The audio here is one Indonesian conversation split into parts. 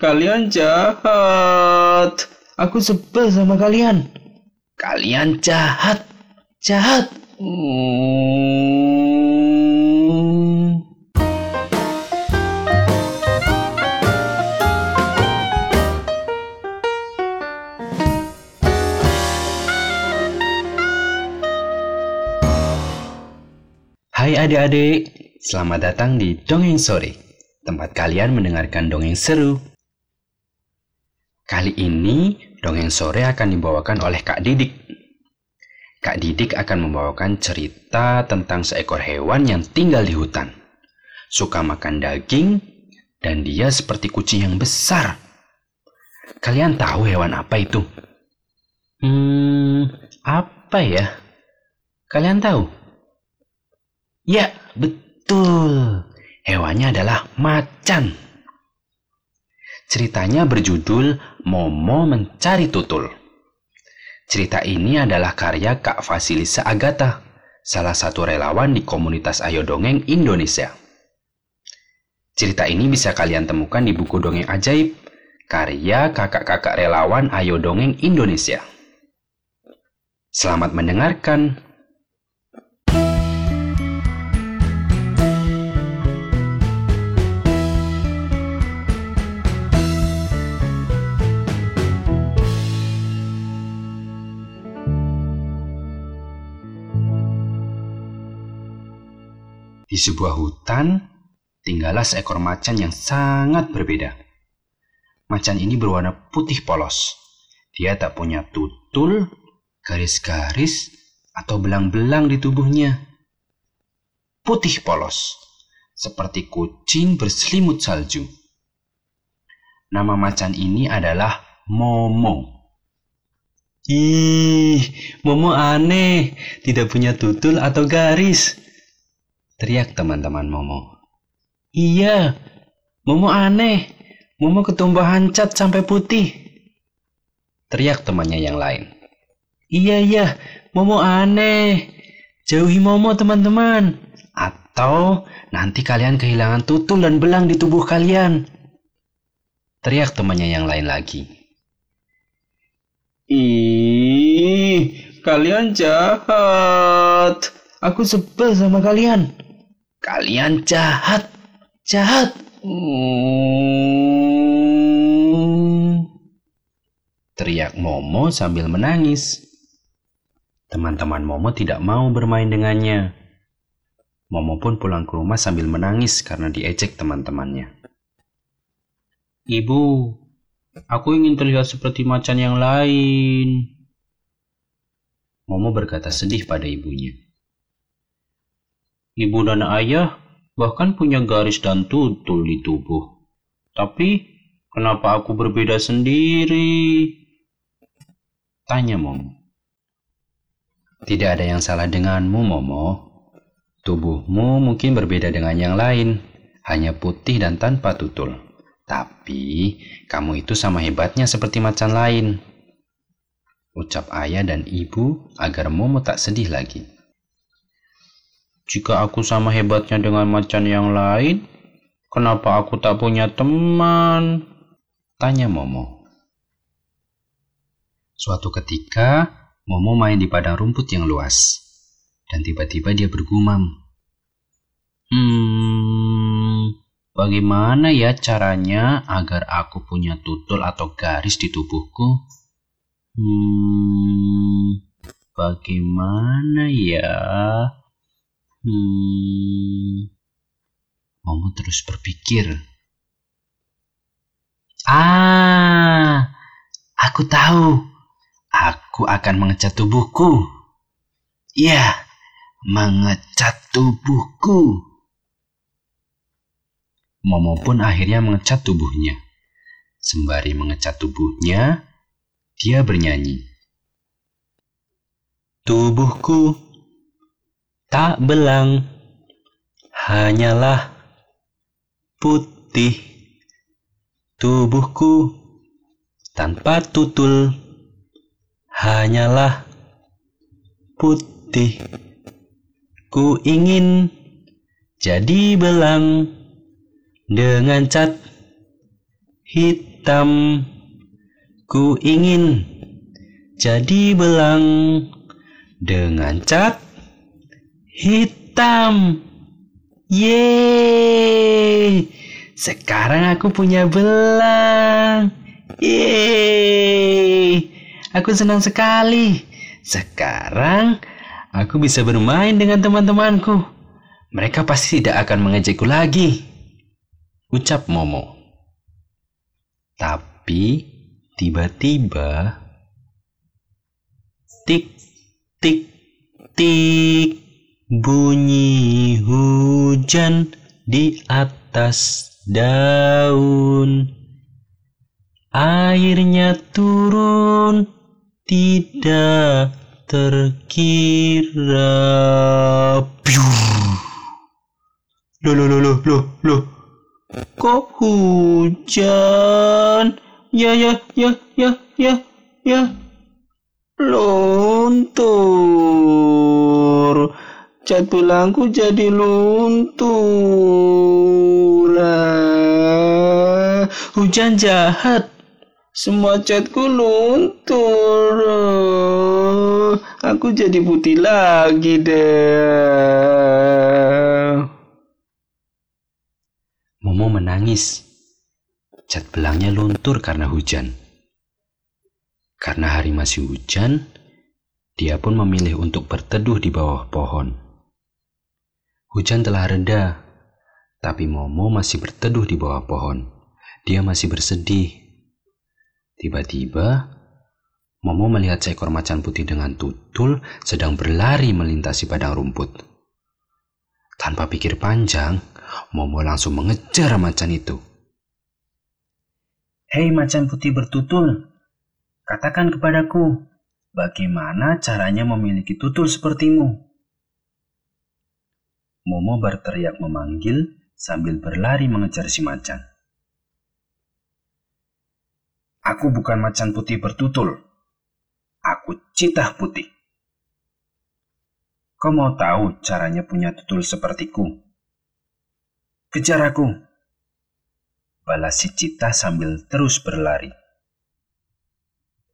kalian jahat. Aku sebel sama kalian. Kalian jahat, jahat. Hmm. Hai adik-adik, selamat datang di Dongeng Sore, tempat kalian mendengarkan dongeng seru. Kali ini, Dongeng Sore akan dibawakan oleh Kak Didik. Kak Didik akan membawakan cerita tentang seekor hewan yang tinggal di hutan. Suka makan daging, dan dia seperti kucing yang besar. Kalian tahu hewan apa itu? Hmm, apa ya? Kalian tahu? Ya, betul. Hewannya adalah macan. Ceritanya berjudul Momo Mencari Tutul. Cerita ini adalah karya Kak Fasilisa Agatha, salah satu relawan di komunitas Ayo Dongeng Indonesia. Cerita ini bisa kalian temukan di buku Dongeng Ajaib, karya kakak-kakak relawan Ayo Dongeng Indonesia. Selamat mendengarkan. Di sebuah hutan, tinggallah seekor macan yang sangat berbeda. Macan ini berwarna putih polos. Dia tak punya tutul, garis-garis, atau belang-belang di tubuhnya. Putih polos, seperti kucing berselimut salju. Nama macan ini adalah Momo. Ih, Momo aneh, tidak punya tutul atau garis. Teriak teman-teman Momo. Iya, Momo aneh. Momo ketumbahan cat sampai putih. Teriak temannya yang lain. Iya, iya, Momo aneh. Jauhi Momo teman-teman. Atau nanti kalian kehilangan tutul dan belang di tubuh kalian. Teriak temannya yang lain lagi. Ih, kalian jahat. Aku sebel sama kalian. Kalian jahat, jahat. Hmm. Teriak Momo sambil menangis. Teman-teman Momo tidak mau bermain dengannya. Momo pun pulang ke rumah sambil menangis karena diejek teman-temannya. Ibu, aku ingin terlihat seperti macan yang lain. Momo berkata sedih pada ibunya. Ibu dan ayah bahkan punya garis dan tutul di tubuh. Tapi kenapa aku berbeda sendiri? Tanya Momo. Tidak ada yang salah denganmu, Momo. Tubuhmu mungkin berbeda dengan yang lain, hanya putih dan tanpa tutul. Tapi kamu itu sama hebatnya seperti macan lain. Ucap ayah dan ibu agar Momo tak sedih lagi. Jika aku sama hebatnya dengan macan yang lain, kenapa aku tak punya teman? Tanya Momo. Suatu ketika, Momo main di padang rumput yang luas. Dan tiba-tiba dia bergumam. Hmm, bagaimana ya caranya agar aku punya tutul atau garis di tubuhku? Hmm, bagaimana ya? Hmm. Momo terus berpikir. Ah, aku tahu. Aku akan mengecat tubuhku. Ya, mengecat tubuhku. Momo pun akhirnya mengecat tubuhnya. Sembari mengecat tubuhnya, dia bernyanyi. Tubuhku tak belang, hanyalah putih. Tubuhku tanpa tutul, hanyalah putih. Ku ingin jadi belang dengan cat hitam. Ku ingin jadi belang dengan cat hitam. Yeay! Sekarang aku punya belang. Yeay! Aku senang sekali. Sekarang aku bisa bermain dengan teman-temanku. Mereka pasti tidak akan mengejekku lagi. Ucap Momo. Tapi tiba-tiba tik tik tik bunyi hujan di atas daun. Airnya turun tidak terkira. Loh, loh, loh, loh, loh, loh. Kok hujan? Ya, ya, ya, ya, ya, ya. Luntur. Cat belangku jadi luntur. Hujan jahat. Semua catku luntur. Aku jadi putih lagi deh. Momo menangis. Cat belangnya luntur karena hujan. Karena hari masih hujan, dia pun memilih untuk berteduh di bawah pohon. Hujan telah reda, tapi Momo masih berteduh di bawah pohon. Dia masih bersedih Tiba-tiba, Momo melihat seekor macan putih dengan tutul sedang berlari melintasi padang rumput. Tanpa pikir panjang, Momo langsung mengejar macan itu. Hei macan putih bertutul, katakan kepadaku, bagaimana caranya memiliki tutul sepertimu? Momo berteriak memanggil sambil berlari mengejar si macan. Aku bukan macan putih bertutul. Aku citah putih. Kau mau tahu caranya punya tutul sepertiku? Kejar aku. Balas si cita sambil terus berlari.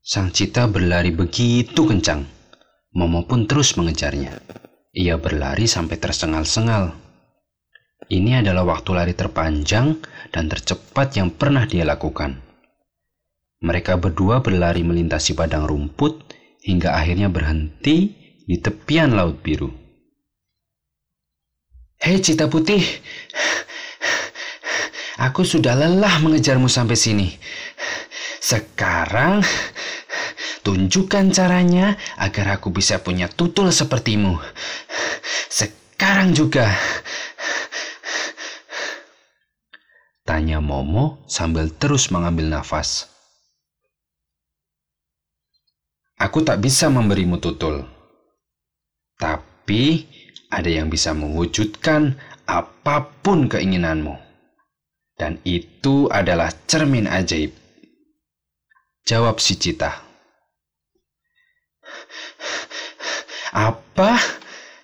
Sang cita berlari begitu kencang. Momo pun terus mengejarnya. Ia berlari sampai tersengal-sengal. Ini adalah waktu lari terpanjang dan tercepat yang pernah dia lakukan. Mereka berdua berlari melintasi padang rumput hingga akhirnya berhenti di tepian laut biru. Hei cita putih, aku sudah lelah mengejarmu sampai sini. Sekarang tunjukkan caranya agar aku bisa punya tutul sepertimu. Sekarang juga. Tanya Momo sambil terus mengambil nafas. Aku tak bisa memberimu tutul. Tapi ada yang bisa mewujudkan apa pun keinginanmu. Dan itu adalah cermin ajaib. Jawab si Cita. Apa?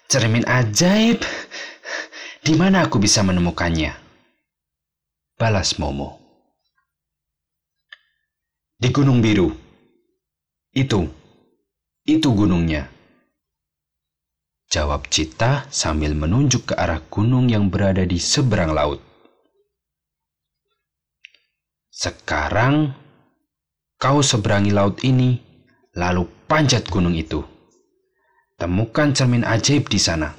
Cermin ajaib? Di mana aku bisa menemukannya? Balas Momo. Di Gunung Biru. Itu itu gunungnya. Jawab Cita sambil menunjuk ke arah gunung yang berada di seberang laut. Sekarang kau seberangi laut ini, lalu panjat gunung itu. Temukan cermin ajaib di sana.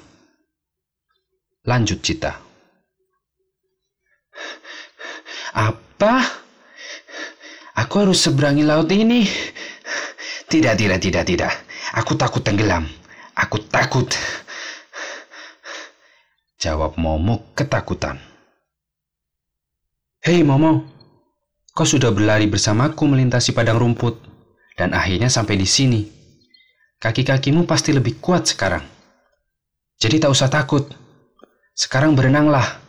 Lanjut Cita. Apa? Aku harus seberangi laut ini. Tidak, tidak, tidak, tidak. Aku takut tenggelam. Aku takut. Jawab Momo ketakutan. Hei Momo, kau sudah berlari bersamaku melintasi padang rumput dan akhirnya sampai di sini. Kaki-kakimu pasti lebih kuat sekarang. Jadi tak usah takut. Sekarang berenanglah.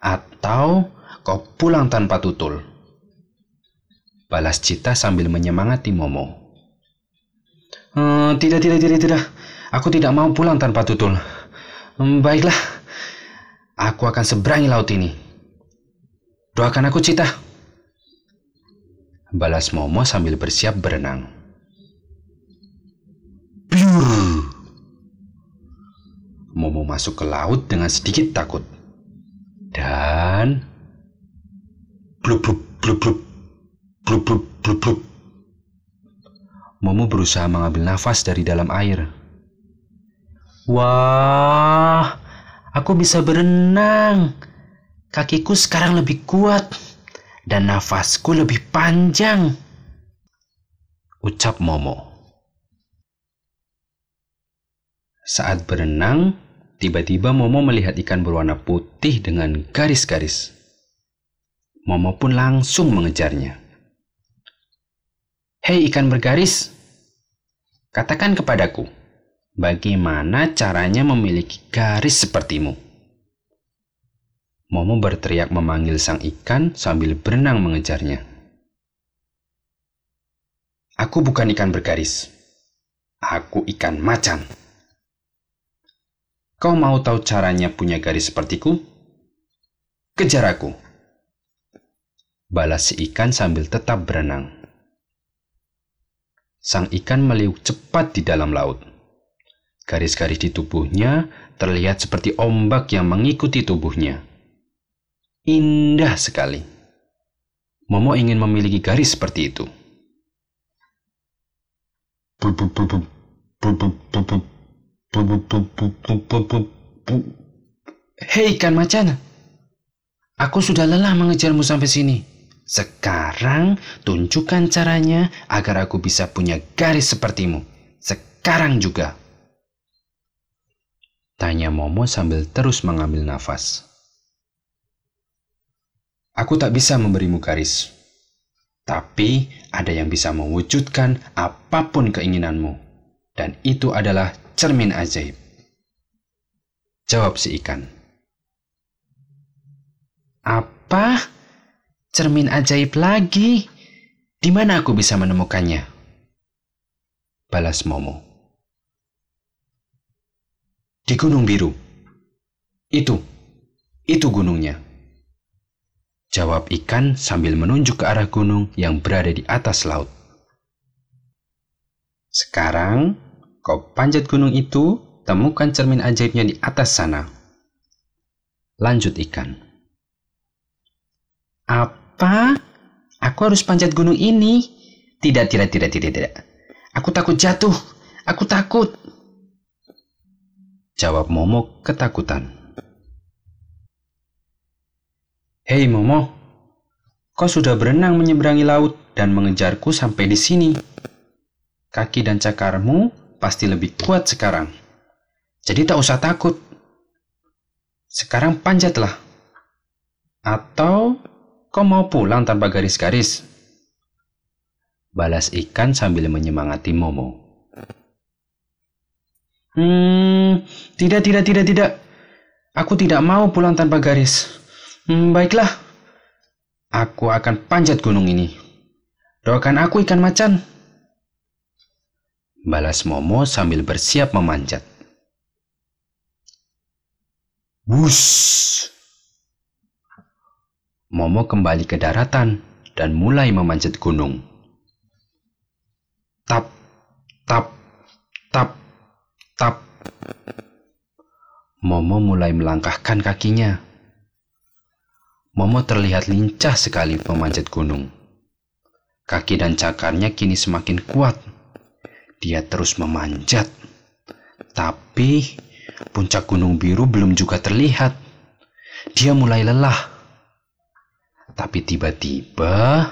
Atau kau pulang tanpa tutul. Balas Cita sambil menyemangati Momo. Hmm, tidak, tidak, tidak, tidak. Aku tidak mau pulang tanpa tutul. Hmm, baiklah. Aku akan seberangi laut ini. Doakan aku, Cita. Balas Momo sambil bersiap berenang. Momo masuk ke laut dengan sedikit takut. Dan... Blub blub blub blub. Blub blub blub blub. Momo berusaha mengambil nafas dari dalam air. Wah, aku bisa berenang. Kakiku sekarang lebih kuat dan nafasku lebih panjang. Ucap Momo. Saat berenang, tiba-tiba Momo melihat ikan berwarna putih dengan garis-garis. Momo pun langsung mengejarnya. Hei ikan bergaris, katakan kepadaku, bagaimana caranya memiliki garis sepertimu? Momo berteriak memanggil sang ikan sambil berenang mengejarnya. Aku bukan ikan bergaris. Aku ikan macan. Kau mau tahu caranya punya garis sepertiku? Kejar aku. Balas si ikan sambil tetap berenang. Sang ikan meliuk cepat di dalam laut. Garis-garis di tubuhnya terlihat seperti ombak yang mengikuti tubuhnya. Indah sekali. Momo ingin memiliki garis seperti itu. Hei ikan macan, aku sudah lelah mengejarmu sampai sini. Sekarang tunjukkan caranya agar aku bisa punya garis sepertimu. Sekarang juga. Tanya Momo sambil terus mengambil nafas. Aku tak bisa memberimu garis, tapi ada yang bisa mewujudkan apa pun keinginanmu, dan itu adalah cermin ajaib. Jawab si ikan. Apa? Cermin ajaib lagi? Di mana aku bisa menemukannya? Balas Momo. Di Gunung Biru. Itu, itu gunungnya. Jawab ikan sambil menunjuk ke arah gunung yang berada di atas laut. Sekarang, kau panjat gunung itu, temukan cermin ajaibnya di atas sana. Lanjut ikan. Apa? Aku harus panjat gunung ini? Tidak, tidak, tidak, tidak, tidak. Aku takut jatuh. Aku takut. Jawab Momo ketakutan. Hei Momo, kau sudah berenang menyeberangi laut dan mengejarku sampai di sini. Kaki dan cakarmu pasti lebih kuat sekarang. Jadi tak usah takut. Sekarang panjatlah. Atau kau mau pulang tanpa garis-garis? Balas ikan sambil menyemangati Momo. Hmm, tidak, tidak, tidak, tidak. Aku tidak mau pulang tanpa garis. Hmm, baiklah. Aku akan panjat gunung ini. Doakan aku ikan macan. Balas Momo sambil bersiap memanjat. Bus. Momo kembali ke daratan dan mulai memanjat gunung. Tap, tap, tap, tap. Momo mulai melangkahkan kakinya. Momo terlihat lincah sekali memanjat gunung. Kaki dan cakarnya kini semakin kuat. Dia terus memanjat. Tapi puncak gunung biru belum juga terlihat. Dia mulai lelah. Tapi tiba-tiba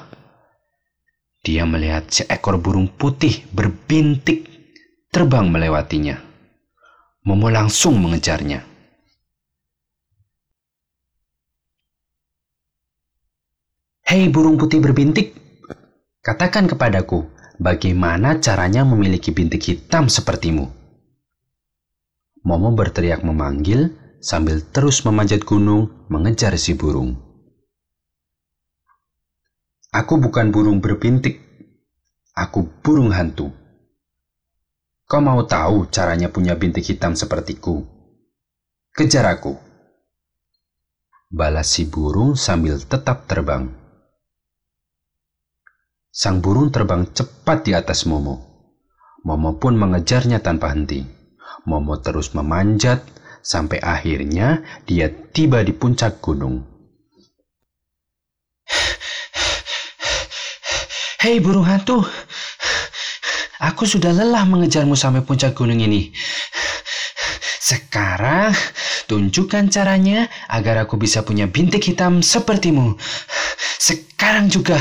dia melihat seekor burung putih berbintik terbang melewatinya. Momo langsung mengejarnya. Hei burung putih berbintik, katakan kepadaku, bagaimana caranya memiliki bintik hitam sepertimu? Momo berteriak memanggil sambil terus memanjat gunung mengejar si burung. Aku bukan burung berbintik, aku burung hantu. Kau mau tahu caranya punya bintik hitam sepertiku? Kejar aku. Balas si burung sambil tetap terbang. Sang burung terbang cepat di atas Momo. Momo pun mengejarnya tanpa henti. Momo terus memanjat sampai akhirnya dia tiba di puncak gunung. Hei burung hantu, aku sudah lelah mengejarmu sampai puncak gunung ini. Sekarang tunjukkan caranya agar aku bisa punya bintik hitam sepertimu. Sekarang juga.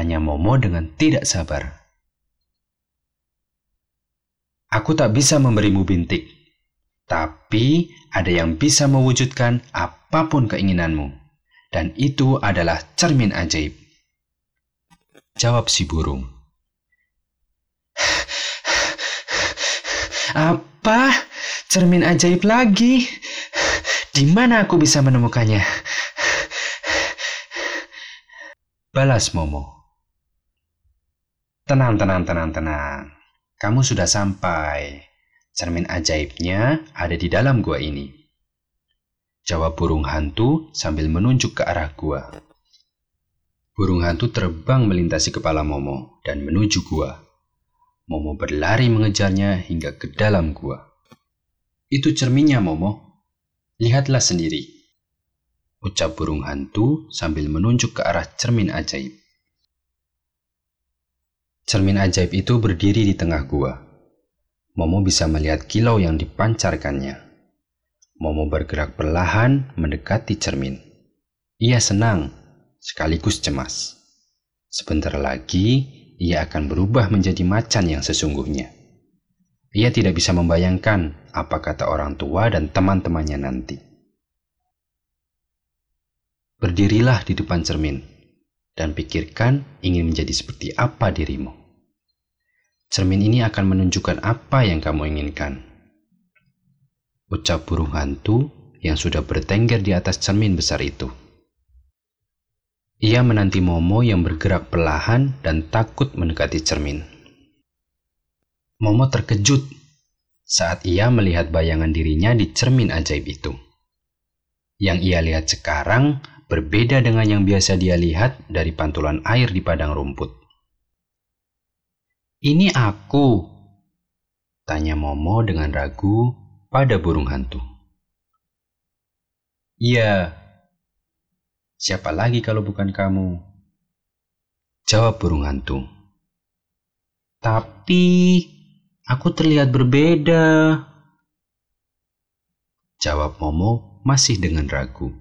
Tanya Momo dengan tidak sabar. Aku tak bisa memberimu bintik, tapi ada yang bisa mewujudkan apa pun keinginanmu, dan itu adalah cermin ajaib. Jawab si burung. Apa? Cermin ajaib lagi? Di mana aku bisa menemukannya? Balas Momo. Tenang, tenang, tenang, tenang. Kamu sudah sampai. Cermin ajaibnya ada di dalam gua ini. Jawab burung hantu sambil menunjuk ke arah gua. Burung hantu terbang melintasi kepala Momo dan menuju gua. Momo berlari mengejarnya hingga ke dalam gua. Itu cerminnya, Momo. Lihatlah sendiri. Ucap burung hantu sambil menunjuk ke arah cermin ajaib. Cermin ajaib itu berdiri di tengah gua. Momo bisa melihat kilau yang dipancarkannya. Momo bergerak perlahan mendekati cermin. Ia senang, sekaligus cemas. Sebentar lagi, ia akan berubah menjadi macan yang sesungguhnya. Ia tidak bisa membayangkan apa kata orang tua dan teman-temannya nanti. Berdirilah di depan cermin dan pikirkan ingin menjadi seperti apa dirimu. Cermin ini akan menunjukkan apa yang kamu inginkan. Ucap burung hantu yang sudah bertengger di atas cermin besar itu. Ia menanti Momo yang bergerak perlahan dan takut mendekati cermin. Momo terkejut saat ia melihat bayangan dirinya di cermin ajaib itu. Yang ia lihat sekarang berbeda dengan yang biasa dia lihat dari pantulan air di padang rumput. Ini aku, tanya Momo dengan ragu pada burung hantu. Iya, siapa lagi kalau bukan kamu? Jawab burung hantu. Tapi aku terlihat berbeda. Jawab Momo masih dengan ragu.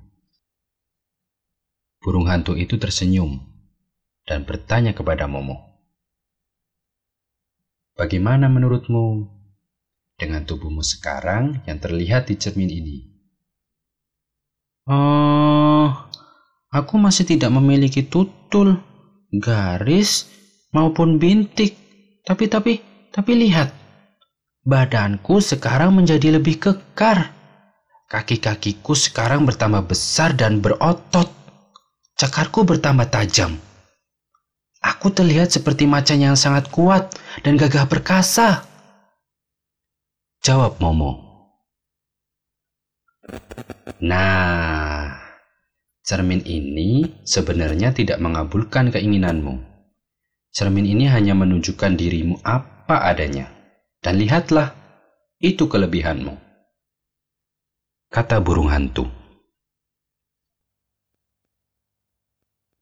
Burung hantu itu tersenyum dan bertanya kepada Momo. Bagaimana menurutmu dengan tubuhmu sekarang yang terlihat di cermin ini? Oh, aku masih tidak memiliki tutul, garis, maupun bintik. Tapi, tapi, tapi lihat, badanku sekarang menjadi lebih kekar. Kaki-kakiku sekarang bertambah besar dan berotot. Cakarku bertambah tajam. Aku terlihat seperti macan yang sangat kuat dan gagah perkasa. Jawab Momo. Nah, cermin ini sebenarnya tidak mengabulkan keinginanmu. Cermin ini hanya menunjukkan dirimu apa adanya. Dan lihatlah, itu kelebihanmu. Kata burung hantu.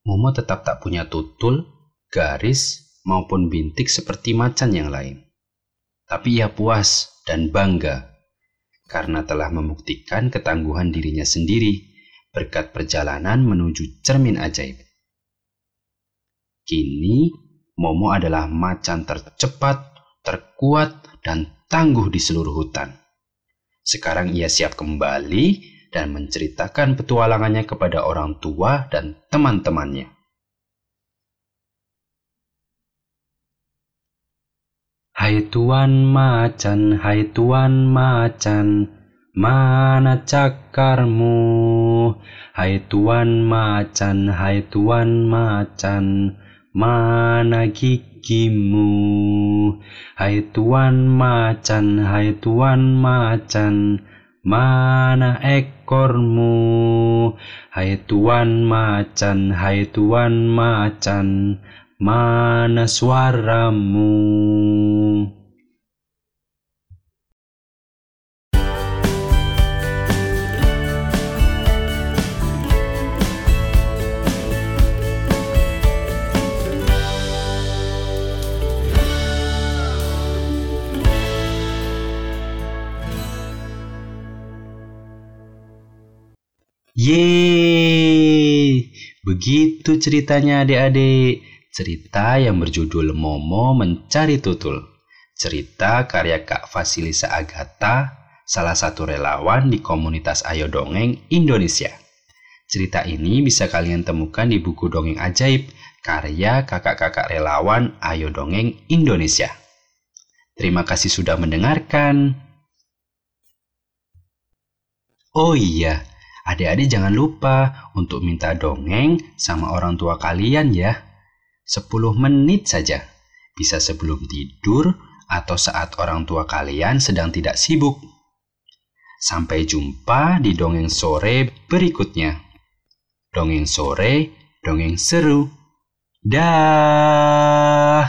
Momo tetap tak punya tutul garis, maupun bintik seperti macan yang lain. Tapi ia puas dan bangga karena telah membuktikan ketangguhan dirinya sendiri berkat perjalanan menuju cermin ajaib. Kini, Momo adalah macan tercepat, terkuat, dan tangguh di seluruh hutan. Sekarang ia siap kembali dan menceritakan petualangannya kepada orang tua dan teman-temannya. Hai tuan macan, hai tuan macan, mana cakarmu? Hai tuan macan, hai tuan macan, mana gigimu? Hai tuan macan, hai tuan macan, Mana ekormu? Hai tuan macan, hai tuan macan, mana suaramu? Yeay, begitu ceritanya adik-adik. Cerita yang berjudul Momo Mencari Tutul. Cerita karya Kak Fasilisa Agatha, salah satu relawan di komunitas Ayo Dongeng Indonesia. Cerita ini bisa kalian temukan di buku Dongeng Ajaib karya kakak-kakak relawan Ayo Dongeng Indonesia. Terima kasih sudah mendengarkan. Oh iya, Adik-adik jangan lupa untuk minta dongeng sama orang tua kalian ya. 10 menit saja. Bisa sebelum tidur atau saat orang tua kalian sedang tidak sibuk. Sampai jumpa di dongeng sore berikutnya. Dongeng sore, dongeng seru. Dah.